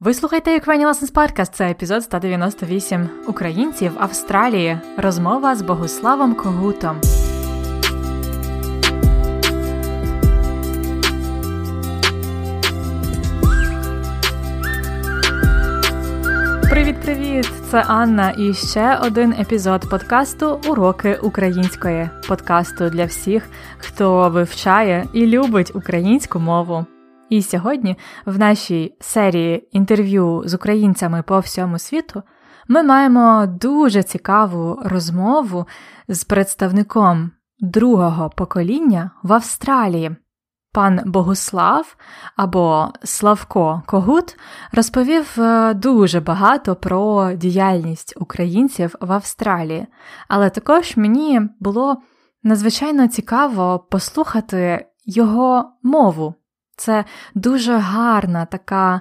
Ви слухаєте Ukrainian Lessons Podcast, Це епізод 198 українці в Австралії. Розмова з Богославом Когутом. Привіт-привіт! Це Анна і ще один епізод подкасту Уроки української подкасту для всіх, хто вивчає і любить українську мову. І сьогодні, в нашій серії інтерв'ю з українцями по всьому світу, ми маємо дуже цікаву розмову з представником другого покоління в Австралії. Пан Богуслав або Славко Когут розповів е, дуже багато про діяльність українців в Австралії, але також мені було надзвичайно цікаво послухати його мову. Це дуже гарна така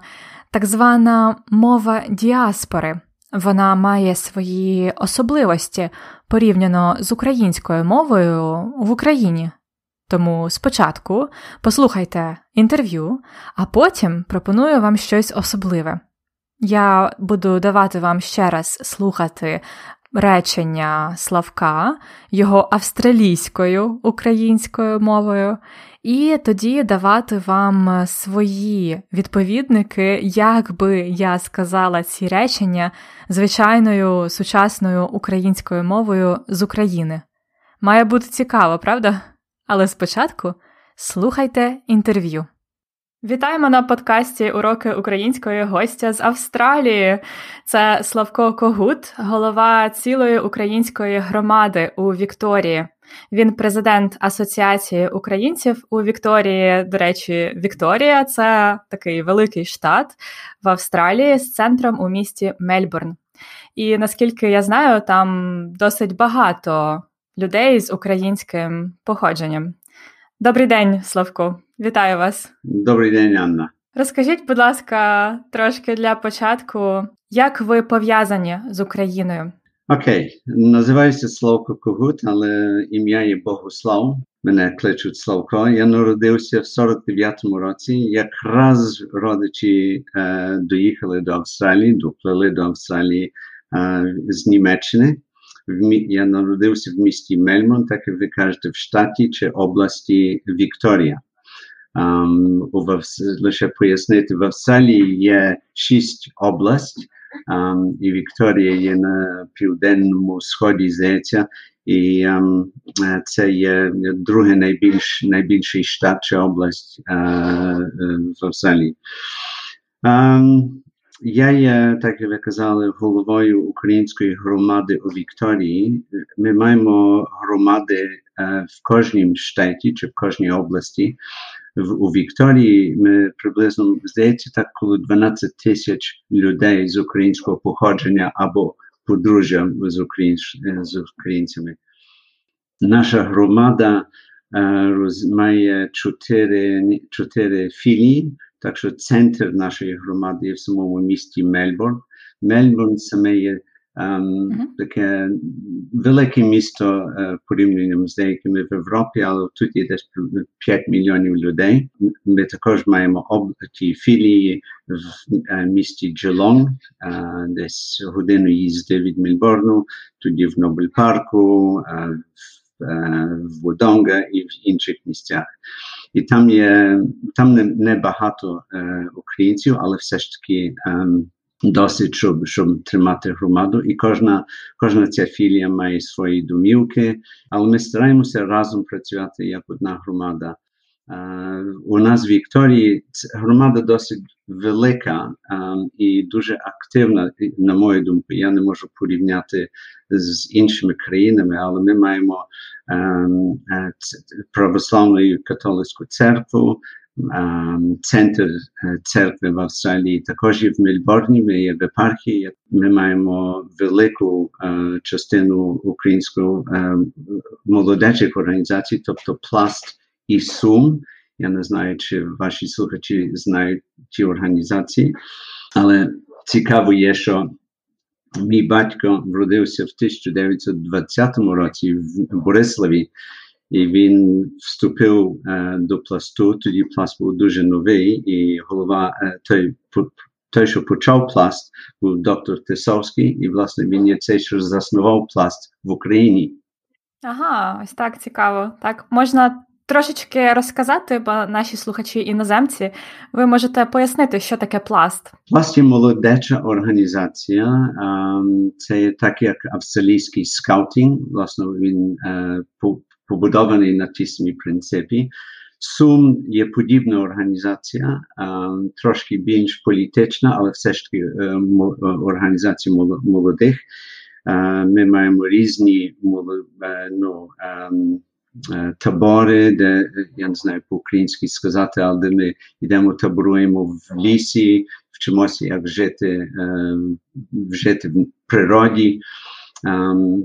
так звана мова діаспори. Вона має свої особливості порівняно з українською мовою в Україні. Тому спочатку послухайте інтерв'ю, а потім пропоную вам щось особливе. Я буду давати вам ще раз слухати речення Славка його австралійською українською мовою, і тоді давати вам свої відповідники, як би я сказала ці речення звичайною сучасною українською мовою з України. Має бути цікаво, правда? Але спочатку слухайте інтерв'ю. Вітаємо на подкасті Уроки української гостя з Австралії. Це Славко Когут, голова цілої української громади у Вікторії. Він президент Асоціації українців у Вікторії. До речі, Вікторія це такий великий штат в Австралії з центром у місті Мельбурн. І наскільки я знаю, там досить багато людей з українським походженням. Добрий день, Славко. Вітаю вас. Добрий день, Анна. Розкажіть, будь ласка, трошки для початку, як ви пов'язані з Україною? Окей, називаюся Славко Когут, але ім'я є Богослав. Мене кличуть Славко. Я народився в 49-му році. Якраз родичі е, доїхали до Австралії, доплили до Австралії е, з Німеччини. Я народився в місті Мельмон, так як ви кажете, в штаті чи області Вікторія. Um, лише пояснити, в Австралії є шість область, і Вікторія є на південному сході, здається, і um, це є другий найбільш, найбільший штат чи область uh, в Австралії. Um, я є, так як ви казали, головою української громади у Вікторії. Ми маємо громади uh, в кожній штаті чи в кожній області в у Вікторії ми приблизно здається так коло 12 тисяч людей з українського походження або подружжя з, українсь, з українцями. Наша громада е, роз, має чотири, чотири філії, так що центр нашої громади є в самому місті Мельбурн. Мельбурн саме є Uh-huh. Таке велике місто uh, порівнянням з деякими в Європі, але тут є десь 5 мільйонів людей. Ми також маємо об... ті філії в uh, місті Джелонг, uh, десь годину їзди від Мельбурну, тоді в Нобель парку, в, в Водонга і в інших місцях. І там є там не, не багато українців, але все ж таки. Um, досить, щоб щоб тримати громаду, і кожна кожна ця філія має свої домівки, але ми стараємося разом працювати як одна громада. У нас в Вікторії громада досить велика і дуже активна, на мою думку. Я не можу порівняти з іншими країнами, але ми маємо um, православну католицьку церкву, Центр церкви в Австралії також є в Мельбурні, ми є в епархії. Ми маємо велику частину української молодечих організацій, тобто пласт і сум. Я не знаю, чи ваші слухачі знають ті організації, але цікаво є, що мій батько вродився в 1920 році в Бориславі. І він вступив е, до пласту. Тоді пласт був дуже новий, і голова е, той той, що почав пласт, був доктор Тисовський, і власне він є цей, що заснував пласт в Україні. Ага, ось так цікаво. Так можна трошечки розказати, бо наші слухачі іноземці, ви можете пояснити, що таке пласт? Пласт є молодеча організація, це так як австралійський скаутинг, власне, він е, побудований на тій самій принципі. Сум є подібна організація, трошки більш політична, але все ж таки е, організація молодих. Ми маємо різні ну, Е, табори, де я не знаю по-українськи сказати, але ми йдемо, таборуємо в лісі, вчимося, як жити, е, жити в природі.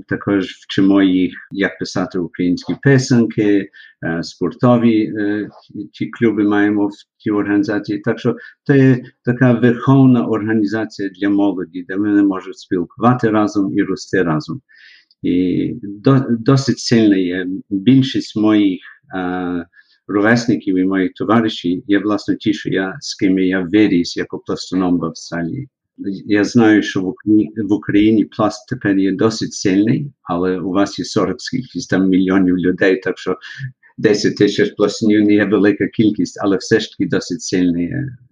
Також вчимо їх, як писати українські писанки, uh, спортові uh, ті клуби маємо в тій організації. Так що це така верховна організація для молоді, де вони можуть спілкувати разом і рости разом. І до, досить сильна є. Більшість моїх а, ровесників і моїх товаришів є власне ті, що я з ким я виріс як пластуном в Австралії. Я знаю, що в Україні, в Україні пласт тепер є досить сильний, але у вас є 40 скількись там мільйонів людей, так що 10 тисяч пластунів не є велика кількість, але все ж таки досить сильний.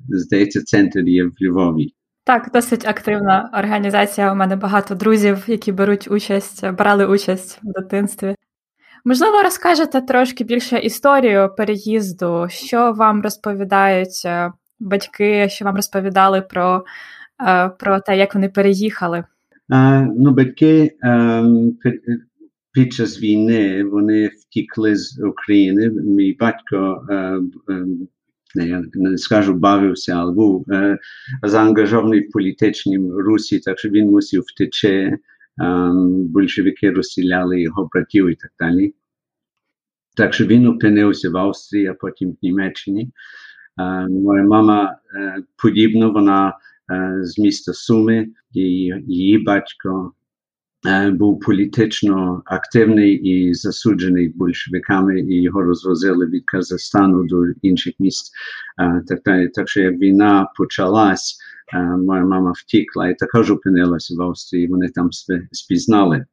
Здається, центр є в Львові. Так, досить активна організація. У мене багато друзів, які беруть участь, брали участь в дитинстві. Можливо, розкажете трошки більше історію переїзду, що вам розповідають е, батьки, що вам розповідали про е, про те, як вони переїхали? А, Ну, батьки ем, під час війни вони втікли з України. Мій батько ем, не, я не скажу бавився, але був е, заангажований в політичнім русі, так що він мусив втече, е, большевики розстріляли його братів і так далі. Так що він опинився в Австрії, а потім в Німеччині. Е, моя мама е, подібно, вона е, з міста Суми, її, її батько Е, був політично активний і засуджений большевиками, і його розвозили від Казахстану до інших міст. Е, так далі. Так що як війна почалась, моя мама втікла і також опинилася в Австрії. Вони там спізнали.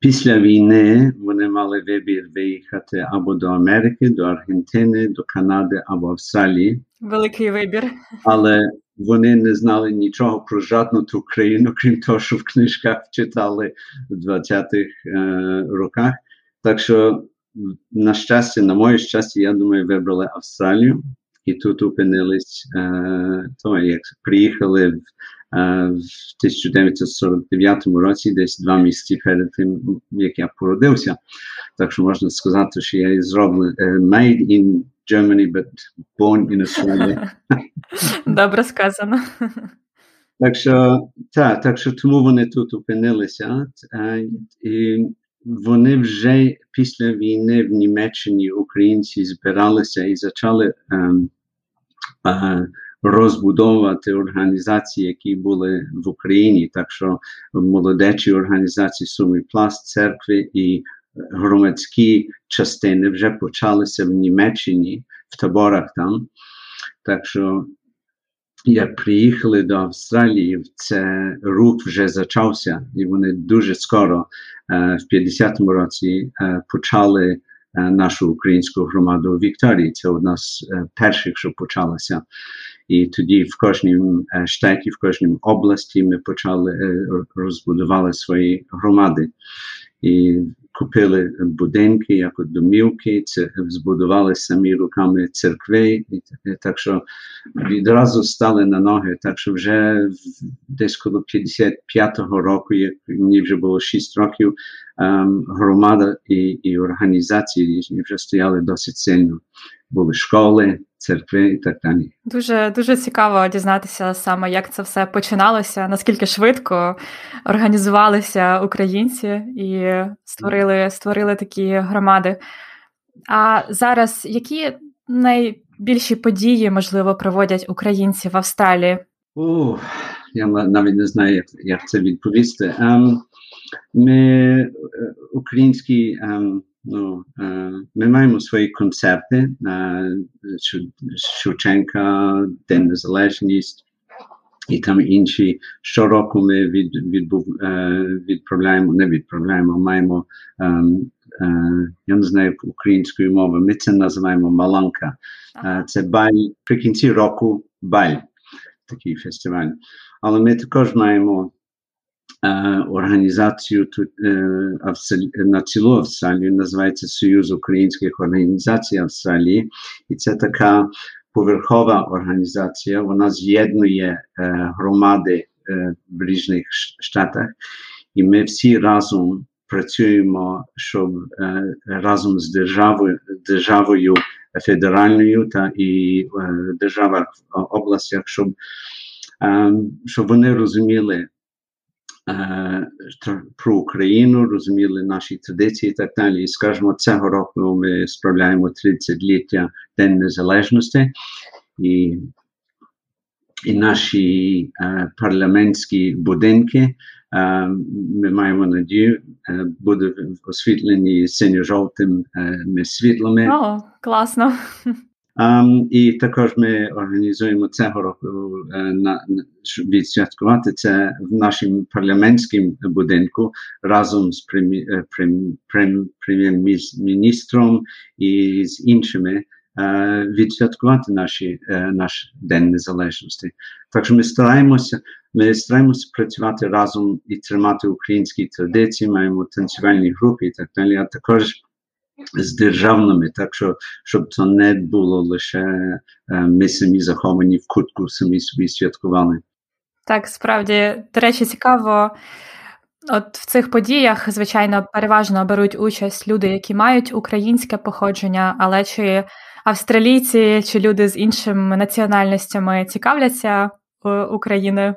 Після війни вони мали вибір виїхати або до Америки, до Аргентини, до Канади або Австралії. Великий вибір. Але вони не знали нічого про жодну ту країну, крім того, що в книжках читали в 20-х е, роках. Так що, на щастя, на моє щастя, я думаю, вибрали Австралію і тут опинились, е, то, як приїхали в, е, в 1949 році, десь два місяці перед тим, як я породився. Так що можна сказати, що я зроблений uh, made in Germany, but born in Australia. Добре сказано. Так що так, так що тому вони тут опинилися. І вони вже після війни в Німеччині українці збиралися і почали ем, е, розбудовувати організації, які були в Україні. Так що молодечі організації Суми Пласт, церкви і громадські частини вже почалися в Німеччині, в таборах там. Так що, як приїхали до Австралії, це рух вже почався, і вони дуже скоро, е, в 50-му році, е, почали е, нашу українську громаду у Вікторії. Це одна з перших, що почалася. І тоді в кожній штаті, в кожній області ми почали розбудували свої громади. І купили будинки, як домівки, це збудували самі руками церкви, і так що відразу стали на ноги. Так що вже десь коло 55-го року, як мені вже було 6 років, ем, громада і і організації вже стояли досить сильно. Були школи, церкви і так далі. Дуже дуже цікаво дізнатися саме, як це все починалося, наскільки швидко організувалися українці і створили, створили такі громади. А зараз які найбільші події, можливо, проводять українці в Австралії? О, я навіть не знаю, як як це відповісти. Um, ми е, українські um, Ну, Ми маємо свої концерти Шевченка, День Незалежність, і там інші. Щороку ми від, відбув, відправляємо, не відправляємо, маємо. Я не знаю української мови, ми це називаємо Маланка. Це баль при кінці року баль, такий фестиваль. Але ми також маємо організацію тут на цілу Австралію, називається Союз українських організацій Австралії, і це така поверхова організація. Вона з'єднує громади в різних штатах, і ми всі разом працюємо, щоб разом з державою державою федеральною та і державах областях, щоб, щоб вони розуміли про Україну, розуміли наші традиції і так далі. І скажімо, цього року ми справляємо 30-ліття День Незалежності, і і наші е, парламентські будинки, е, ми маємо надію, е, будуть освітлені синьо-жовтими світлами. О, класно. Um, і також ми організуємо цього року на, щоб відсвяткувати це в нашому парламентському будинку разом з прем'єр-міністром і з іншими uh, відсвяткувати наші, наш День Незалежності. Так що ми стараємося, ми стараємося працювати разом і тримати українські традиції, маємо танцювальні групи і так далі, а також з державними, так що щоб це не було лише ми самі заховані в кутку, самі собі святкували. Так, справді, до речі, цікаво. От в цих подіях, звичайно, переважно беруть участь люди, які мають українське походження, але чи австралійці, чи люди з іншими національностями цікавляться Україною?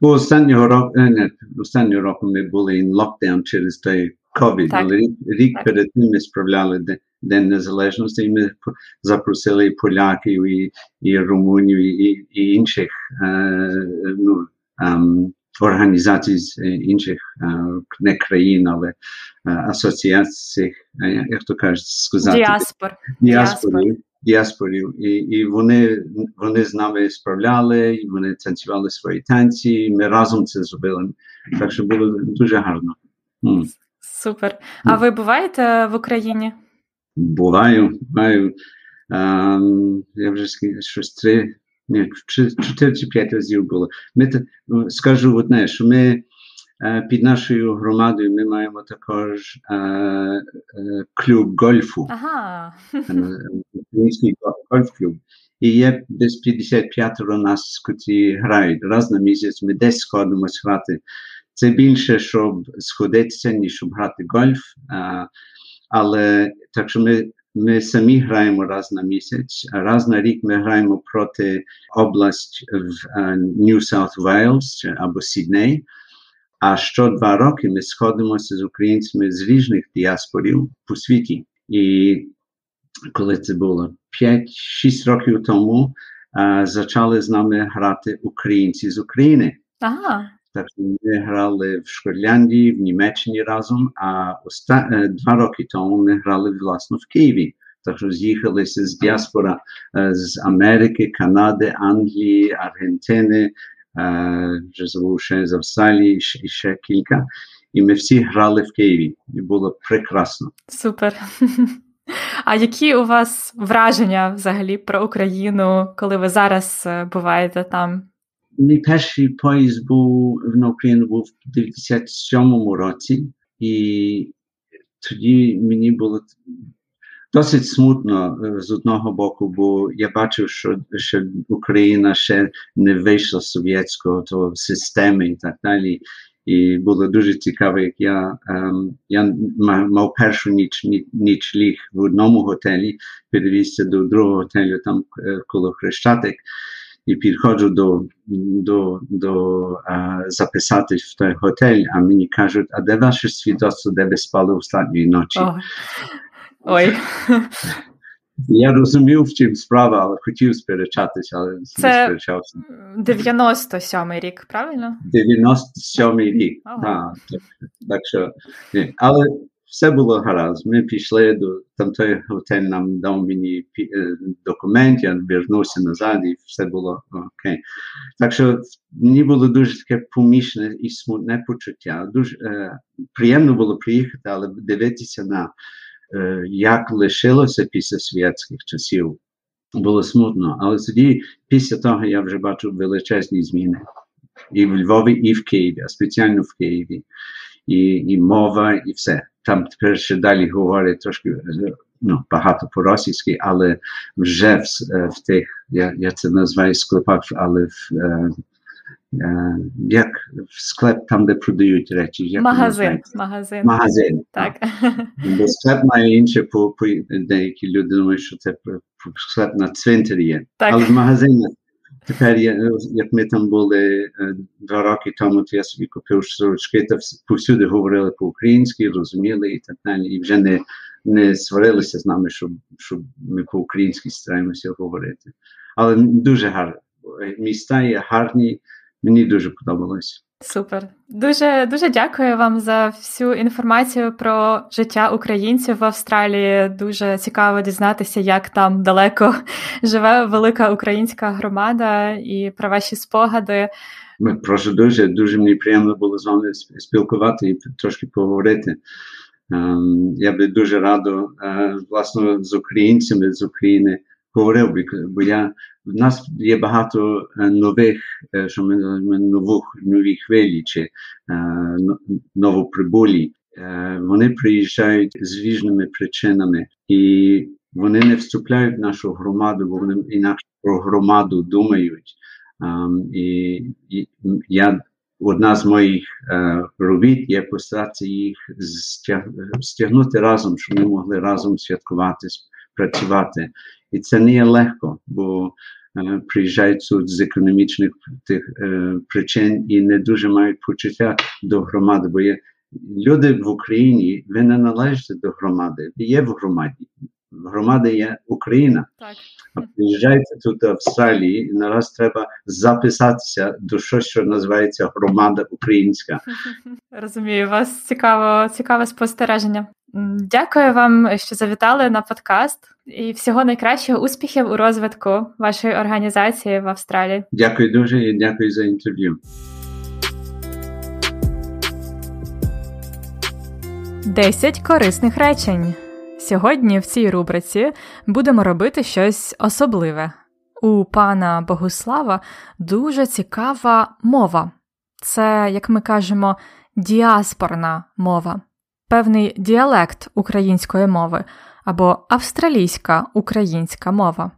Останнього року не, останнього року ми були in lockdown через той COVID, Так. рік, рік Так. перед тим ми справляли День Незалежності, і ми запросили і поляків, і, і румунів, і, і інших е, ну, ем, організацій з е, інших е, не країн, але е, асоціацій, е, як то кажуть, сказати, Діаспор. діаспорів, діаспорів. І, і вони, вони з нами справляли, і вони танцювали свої танці, і ми разом це зробили. Так що було дуже гарно. М. Супер. А ви буваєте в Україні? Буваю, буваю. Я вже щось три, ні, чотири чи п'ять разів було. Ми ну, скажу одне, що ми е, під нашою громадою ми маємо також е, е, клуб гольфу. Ага. е, Український гольф-клуб. І є десь 55 нас, котрі грають. Раз на місяць ми десь сходимось грати. Це більше, щоб сходитися, ніж щоб грати гольф. А, але так що ми, ми самі граємо раз на місяць, а раз на рік ми граємо проти область в е, New South Wales або Сідней. А що два роки ми сходимося з українцями з різних діаспорів по світі. І коли це було 5-6 років тому, а, почали з нами грати українці з України. Ага. Так ми грали в Шкотляндії, в Німеччині разом, а оста... е, два роки тому ми грали власно в Києві. Так що з'їхалися з діаспора е, з Америки, Канади, Англії, Аргентини, е, вже забув ще з Австралії, ще- кілька. І ми всі грали в Києві. І було прекрасно. Супер. А які у вас враження взагалі про Україну, коли ви зараз буваєте там? Мій перший поїзд був на Україну був в 97-му році, і тоді мені було досить смутно з одного боку, бо я бачив, що, що Україна ще не вийшла з совєтського того системи і так далі. І було дуже цікаво, як я, ем, я мав першу ніч, ні- ніч ліг в одному готелі, перевівся до другого готелю там коло Хрещатик і підходжу до, до, до а, записати в той готель, а мені кажуть, а де ваше свідоцтво, де ви спали останньої ночі? О. Ой, Я розумів, в чим справа, але хотів сперечатися, але Це- не сперечався. 97-й рік, правильно? 97-й рік. Ага. Так, так, так що, ні. Але все було гаразд. Ми пішли до там той готель нам дав мені документ, я вернувся назад, і все було окей. Так що мені було дуже таке помічне і смутне почуття. Дуже е, приємно було приїхати, але дивитися на е, як лишилося після святських часів. Було смутно, але тоді, після того, я вже бачу величезні зміни і в Львові, і в Києві, а спеціально в Києві, і і мова, і все. Там тепер ще далі говорять трошки ну, багато по-російськи, але вже в, в тих, я я це називаю склепах, але в е, е, як в склеп там, де продають речі. Як Магазин. Магазин. Магазин. Так. Бо склеп має інше, по, по деякі люди думають, що це склеп на цвинтарі є. Так. Але в магазині Тепер, я, як ми там були два роки тому, то я собі купив сорочки, та повсюди говорили по-українськи, розуміли і так далі. І вже не не сварилися з нами, щоб щоб ми по-українськи стараємося говорити. Але дуже гарно. Міста є гарні, мені дуже подобалось. Супер. Дуже дуже дякую вам за всю інформацію про життя українців в Австралії. Дуже цікаво дізнатися, як там далеко живе велика українська громада і про ваші спогади. Прошу дуже, дуже мені приємно було з вами спілкувати і трошки поговорити. Ем, я би дуже радо, е, власне, з українцями з України говорив, бо я в нас є багато нових, що ми нових нові хвилі чи новоприбулі. Вони приїжджають з різними причинами, і вони не вступляють в нашу громаду, бо вони інакше про громаду думають. І, і я одна з моїх робіт є постаратися їх стягнути разом, щоб ми могли разом святкувати, працювати. І це не є легко, бо е, приїжджають тут з економічних тих е, причин і не дуже мають почуття до громади. Бо є люди в Україні, ви не належите до громади, ви є в громаді. Громада є Україна. Так. А приїжджаєте тут в Австралії, і нараз треба записатися до щось, що називається громада українська. Розумію, у вас цікаво, цікаве спостереження. Дякую вам, що завітали на подкаст, і всього найкращого успіхів у розвитку вашої організації в Австралії. Дякую дуже і дякую за інтерв'ю. Десять корисних речень. Сьогодні в цій рубриці будемо робити щось особливе. У пана Богуслава дуже цікава мова. Це, як ми кажемо, діаспорна мова певний діалект української мови або австралійська українська мова.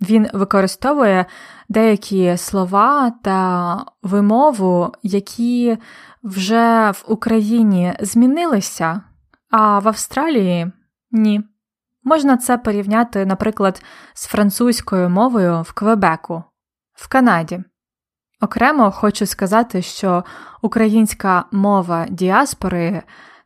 Він використовує деякі слова та вимову, які вже в Україні змінилися, а в Австралії ні. Можна це порівняти, наприклад, з французькою мовою в Квебеку, в Канаді. Окремо хочу сказати, що українська мова діаспори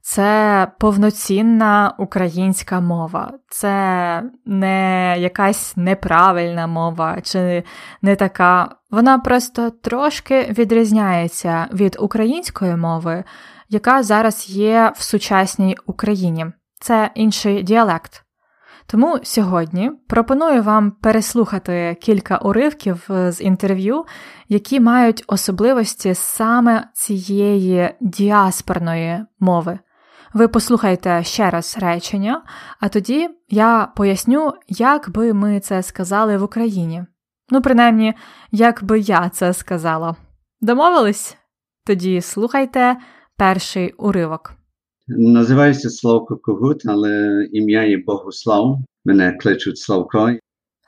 це повноцінна українська мова, це не якась неправильна мова, чи не така. Вона просто трошки відрізняється від української мови, яка зараз є в сучасній Україні. Це інший діалект. Тому сьогодні пропоную вам переслухати кілька уривків з інтерв'ю, які мають особливості саме цієї діаспорної мови. Ви послухайте ще раз речення, а тоді я поясню, як би ми це сказали в Україні. Ну, принаймні, як би я це сказала. Домовились? Тоді слухайте перший уривок. Називаюся Славко Когут, але ім'я є Богослав. Мене кличуть Славко.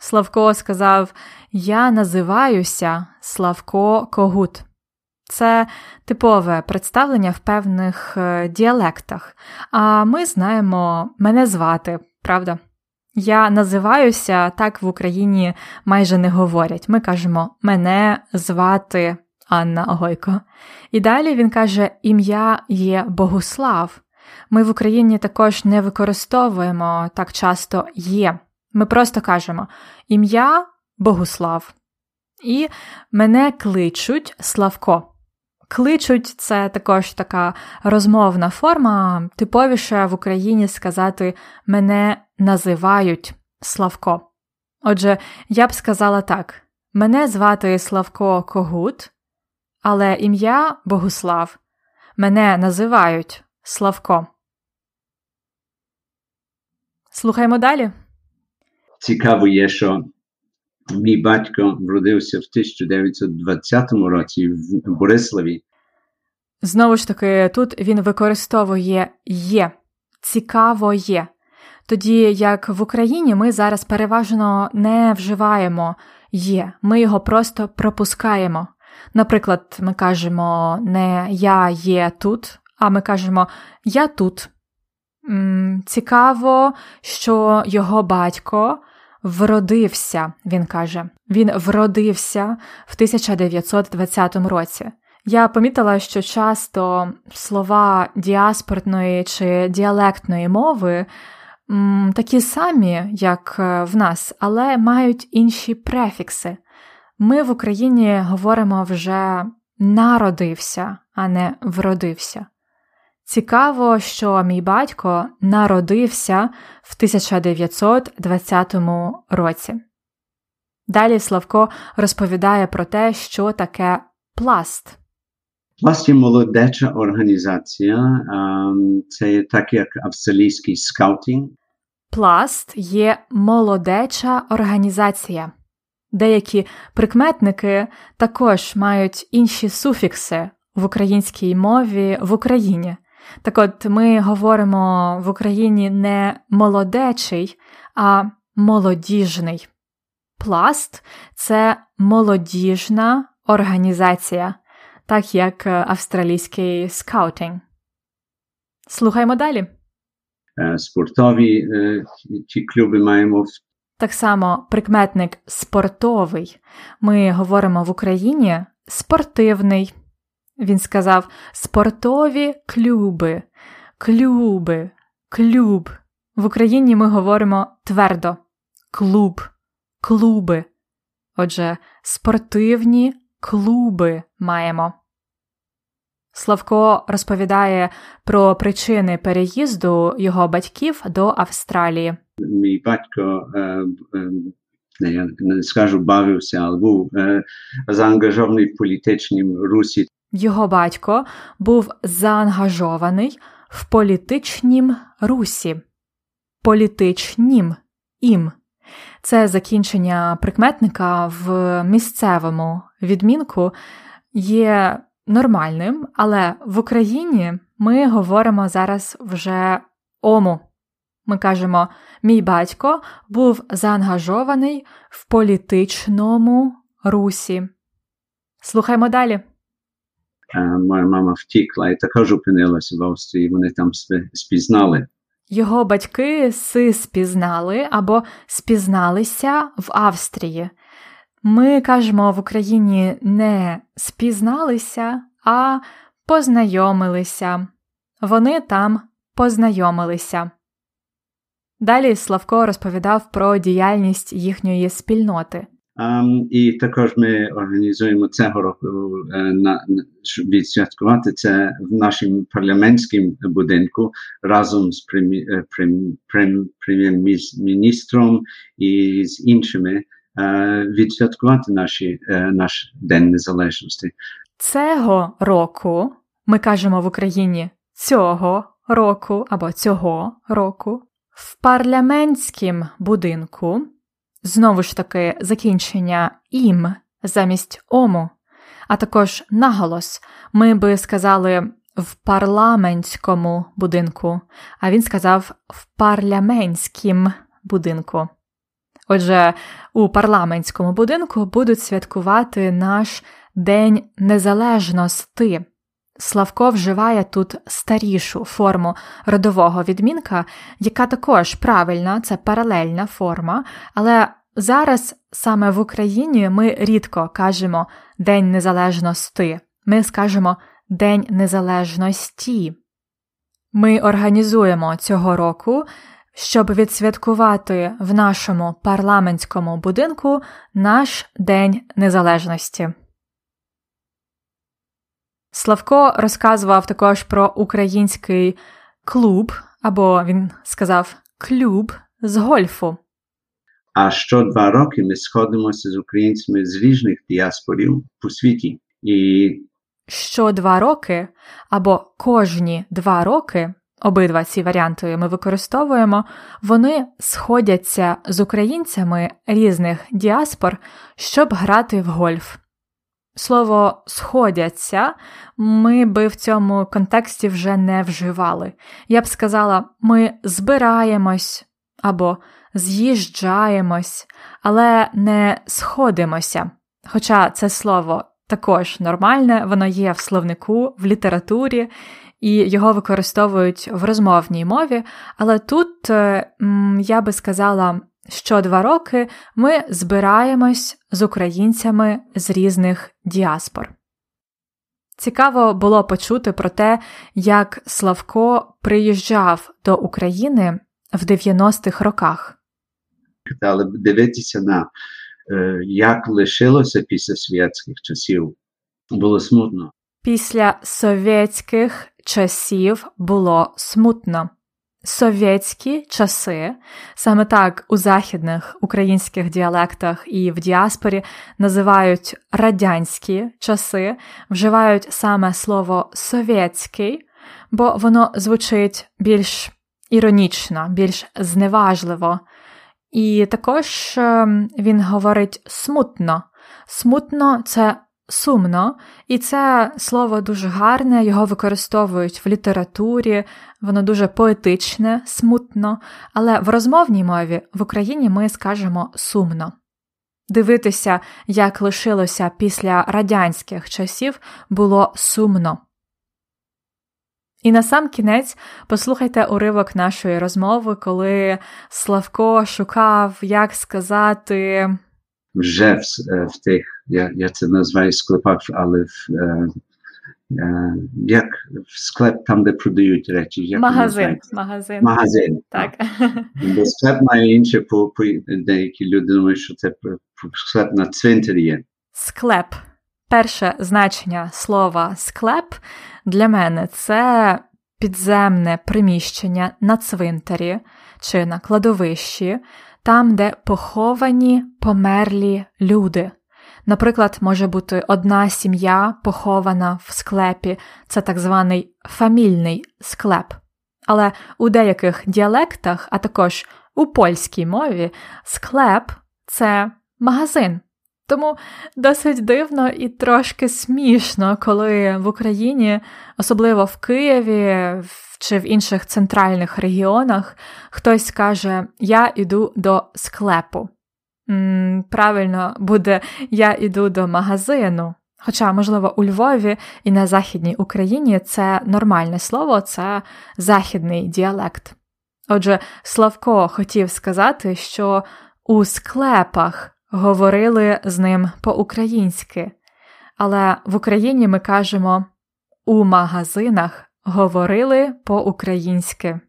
Славко сказав: Я називаюся Славко Когут. Це типове представлення в певних е, діалектах. А ми знаємо мене звати, правда? Я називаюся так в Україні майже не говорять. Ми кажемо мене звати Анна Огойко. І далі він каже: ім'я є Богуслав. Ми в Україні також не використовуємо так часто є. Ми просто кажемо ім'я Богуслав. І мене кличуть Славко. Кличуть це також така розмовна форма. Типовіше в Україні сказати мене називають Славко. Отже, я б сказала так: мене звати Славко Когут, але ім'я Богуслав. Мене називають Славко. Слухаймо далі. Цікаво є, що мій батько вродився в 1920 році в Бориславі. Знову ж таки, тут він використовує є. Цікаво є. Тоді як в Україні ми зараз переважно не вживаємо є, ми його просто пропускаємо. Наприклад, ми кажемо не я є тут, а ми кажемо я тут. Цікаво, що його батько вродився, він каже. Він вродився в 1920 році. Я помітила, що часто слова діаспортної чи діалектної мови м, такі самі, як е, в нас, але мають інші префікси. Ми в Україні говоримо вже народився, а не вродився. Цікаво, що мій батько народився в 1920 році. Далі Славко розповідає про те, що таке пласт. Пласт є молодеча організація, це так як австралійський скаутінг. Пласт є молодеча організація. Деякі прикметники також мають інші суфікси в українській мові в Україні. Так от ми говоримо в Україні не молодечий, а молодіжний. Пласт це молодіжна організація, так як австралійський скаутинг. Слухаймо далі. Е, спортові ті клуби маємо. Так само прикметник спортовий. Ми говоримо в Україні спортивний. Він сказав спортові клюби, клюби, клюб. В Україні ми говоримо твердо клуб, клуби. Отже, спортивні клуби маємо. Славко розповідає про причини переїзду його батьків до Австралії. Мій батько е, е, не, скажу бавився, але був е, заангажований в політичній русі. Його батько був заангажований в політичнім русі. Політичнім ім. Це закінчення прикметника в місцевому відмінку є нормальним, але в Україні ми говоримо зараз вже ому. Ми кажемо, мій батько був заангажований в політичному русі. Слухаймо далі. Моя мама втікла і також опинилася в Австрії, вони там спізнали. Його батьки си спізнали або спізналися в Австрії. Ми кажемо в Україні не спізналися, а познайомилися. Вони там познайомилися. Далі Славко розповідав про діяльність їхньої спільноти. І також ми організуємо цього року uh, на, відсвяткувати це в нашому парламентському будинку разом з прем'єр-міністром і з іншими uh, відсвяткувати наші, наш День Незалежності. Цього року ми кажемо в Україні цього року або цього року в парламентському будинку. Знову ж таки, закінчення ім замість ому, а також наголос, ми би сказали в парламентському будинку, а він сказав в парламентськім будинку. Отже, у парламентському будинку будуть святкувати наш День Незалежності. Славко вживає тут старішу форму родового відмінка, яка також правильна, це паралельна форма, але зараз саме в Україні ми рідко кажемо День Незалежності, ми скажемо День Незалежності. Ми організуємо цього року, щоб відсвяткувати в нашому парламентському будинку наш День Незалежності. Славко розказував також про український клуб, або він сказав клюб з гольфу. А що два роки ми сходимося з українцями з різних діаспорів по світі. І що два роки або кожні два роки, обидва ці варіанти ми використовуємо, вони сходяться з українцями різних діаспор, щоб грати в гольф. Слово сходяться ми би в цьому контексті вже не вживали. Я б сказала, ми збираємось або з'їжджаємось, але не сходимося. Хоча це слово також нормальне, воно є в словнику, в літературі, і його використовують в розмовній мові. Але тут е, я би сказала, що два роки ми збираємось з українцями з різних діаспор. Цікаво було почути про те, як Славко приїжджав до України в 90-х роках. Але дивитися на Е, як лишилося після совєтських часів, було смутно. Після совєтських часів було смутно. Совєтські часи, саме так у західних українських діалектах і в діаспорі називають радянські часи, вживають саме слово совєтський, бо воно звучить більш іронічно, більш зневажливо. І також ем, він говорить смутно. Смутно це сумно, і це слово дуже гарне, його використовують в літературі, воно дуже поетичне, смутно, але в розмовній мові в Україні ми скажемо сумно. Дивитися, як лишилося після радянських часів, було сумно. І на сам кінець послухайте уривок нашої розмови, коли Славко шукав, як сказати. Вже в, е, в тих, я я це називаю склепах, але в, е, як в склеп там, де продають речі. Як Магазин. Магазин. Магазин. Так. Бо склеп має інше, по, по деякі люди думають, що це склеп на цвинтарі є. Склеп. Перше значення слова склеп для мене це підземне приміщення на цвинтарі чи на кладовищі, там, де поховані померлі люди. Наприклад, може бути одна сім'я похована в склепі, це так званий фамільний склеп. Але у деяких діалектах, а також у польській мові, склеп це магазин. Тому досить дивно і трошки смішно, коли в Україні, особливо в Києві чи в інших центральних регіонах, хтось каже: Я йду до склепу. Правильно буде я йду до магазину. Хоча, можливо, у Львові і на Західній Україні це нормальне слово, це західний діалект. Отже, Славко хотів сказати, що у склепах говорили з ним по-українськи, але в Україні ми кажемо у магазинах говорили по-українськи.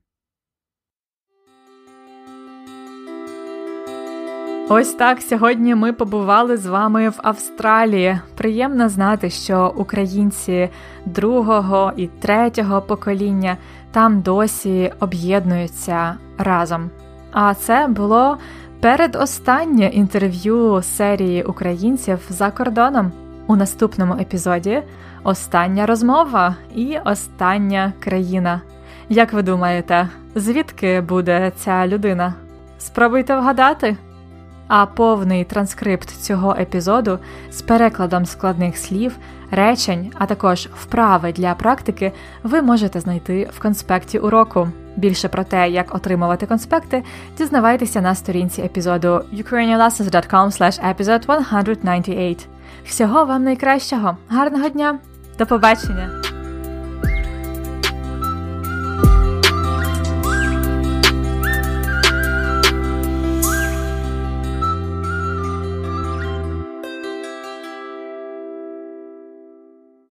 Ось так сьогодні ми побували з вами в Австралії. Приємно знати, що українці другого і третього покоління там досі об'єднуються разом. А це було Передостаннє інтерв'ю серії українців за кордоном. У наступному епізоді остання розмова і остання країна. Як ви думаєте, звідки буде ця людина? Спробуйте вгадати. А повний транскрипт цього епізоду з перекладом складних слів, речень, а також вправи для практики ви можете знайти в конспекті уроку. Більше про те, як отримувати конспекти, дізнавайтеся на сторінці епізоду ukrainianlessons.com episode 198. Всього вам найкращого, гарного дня, до побачення!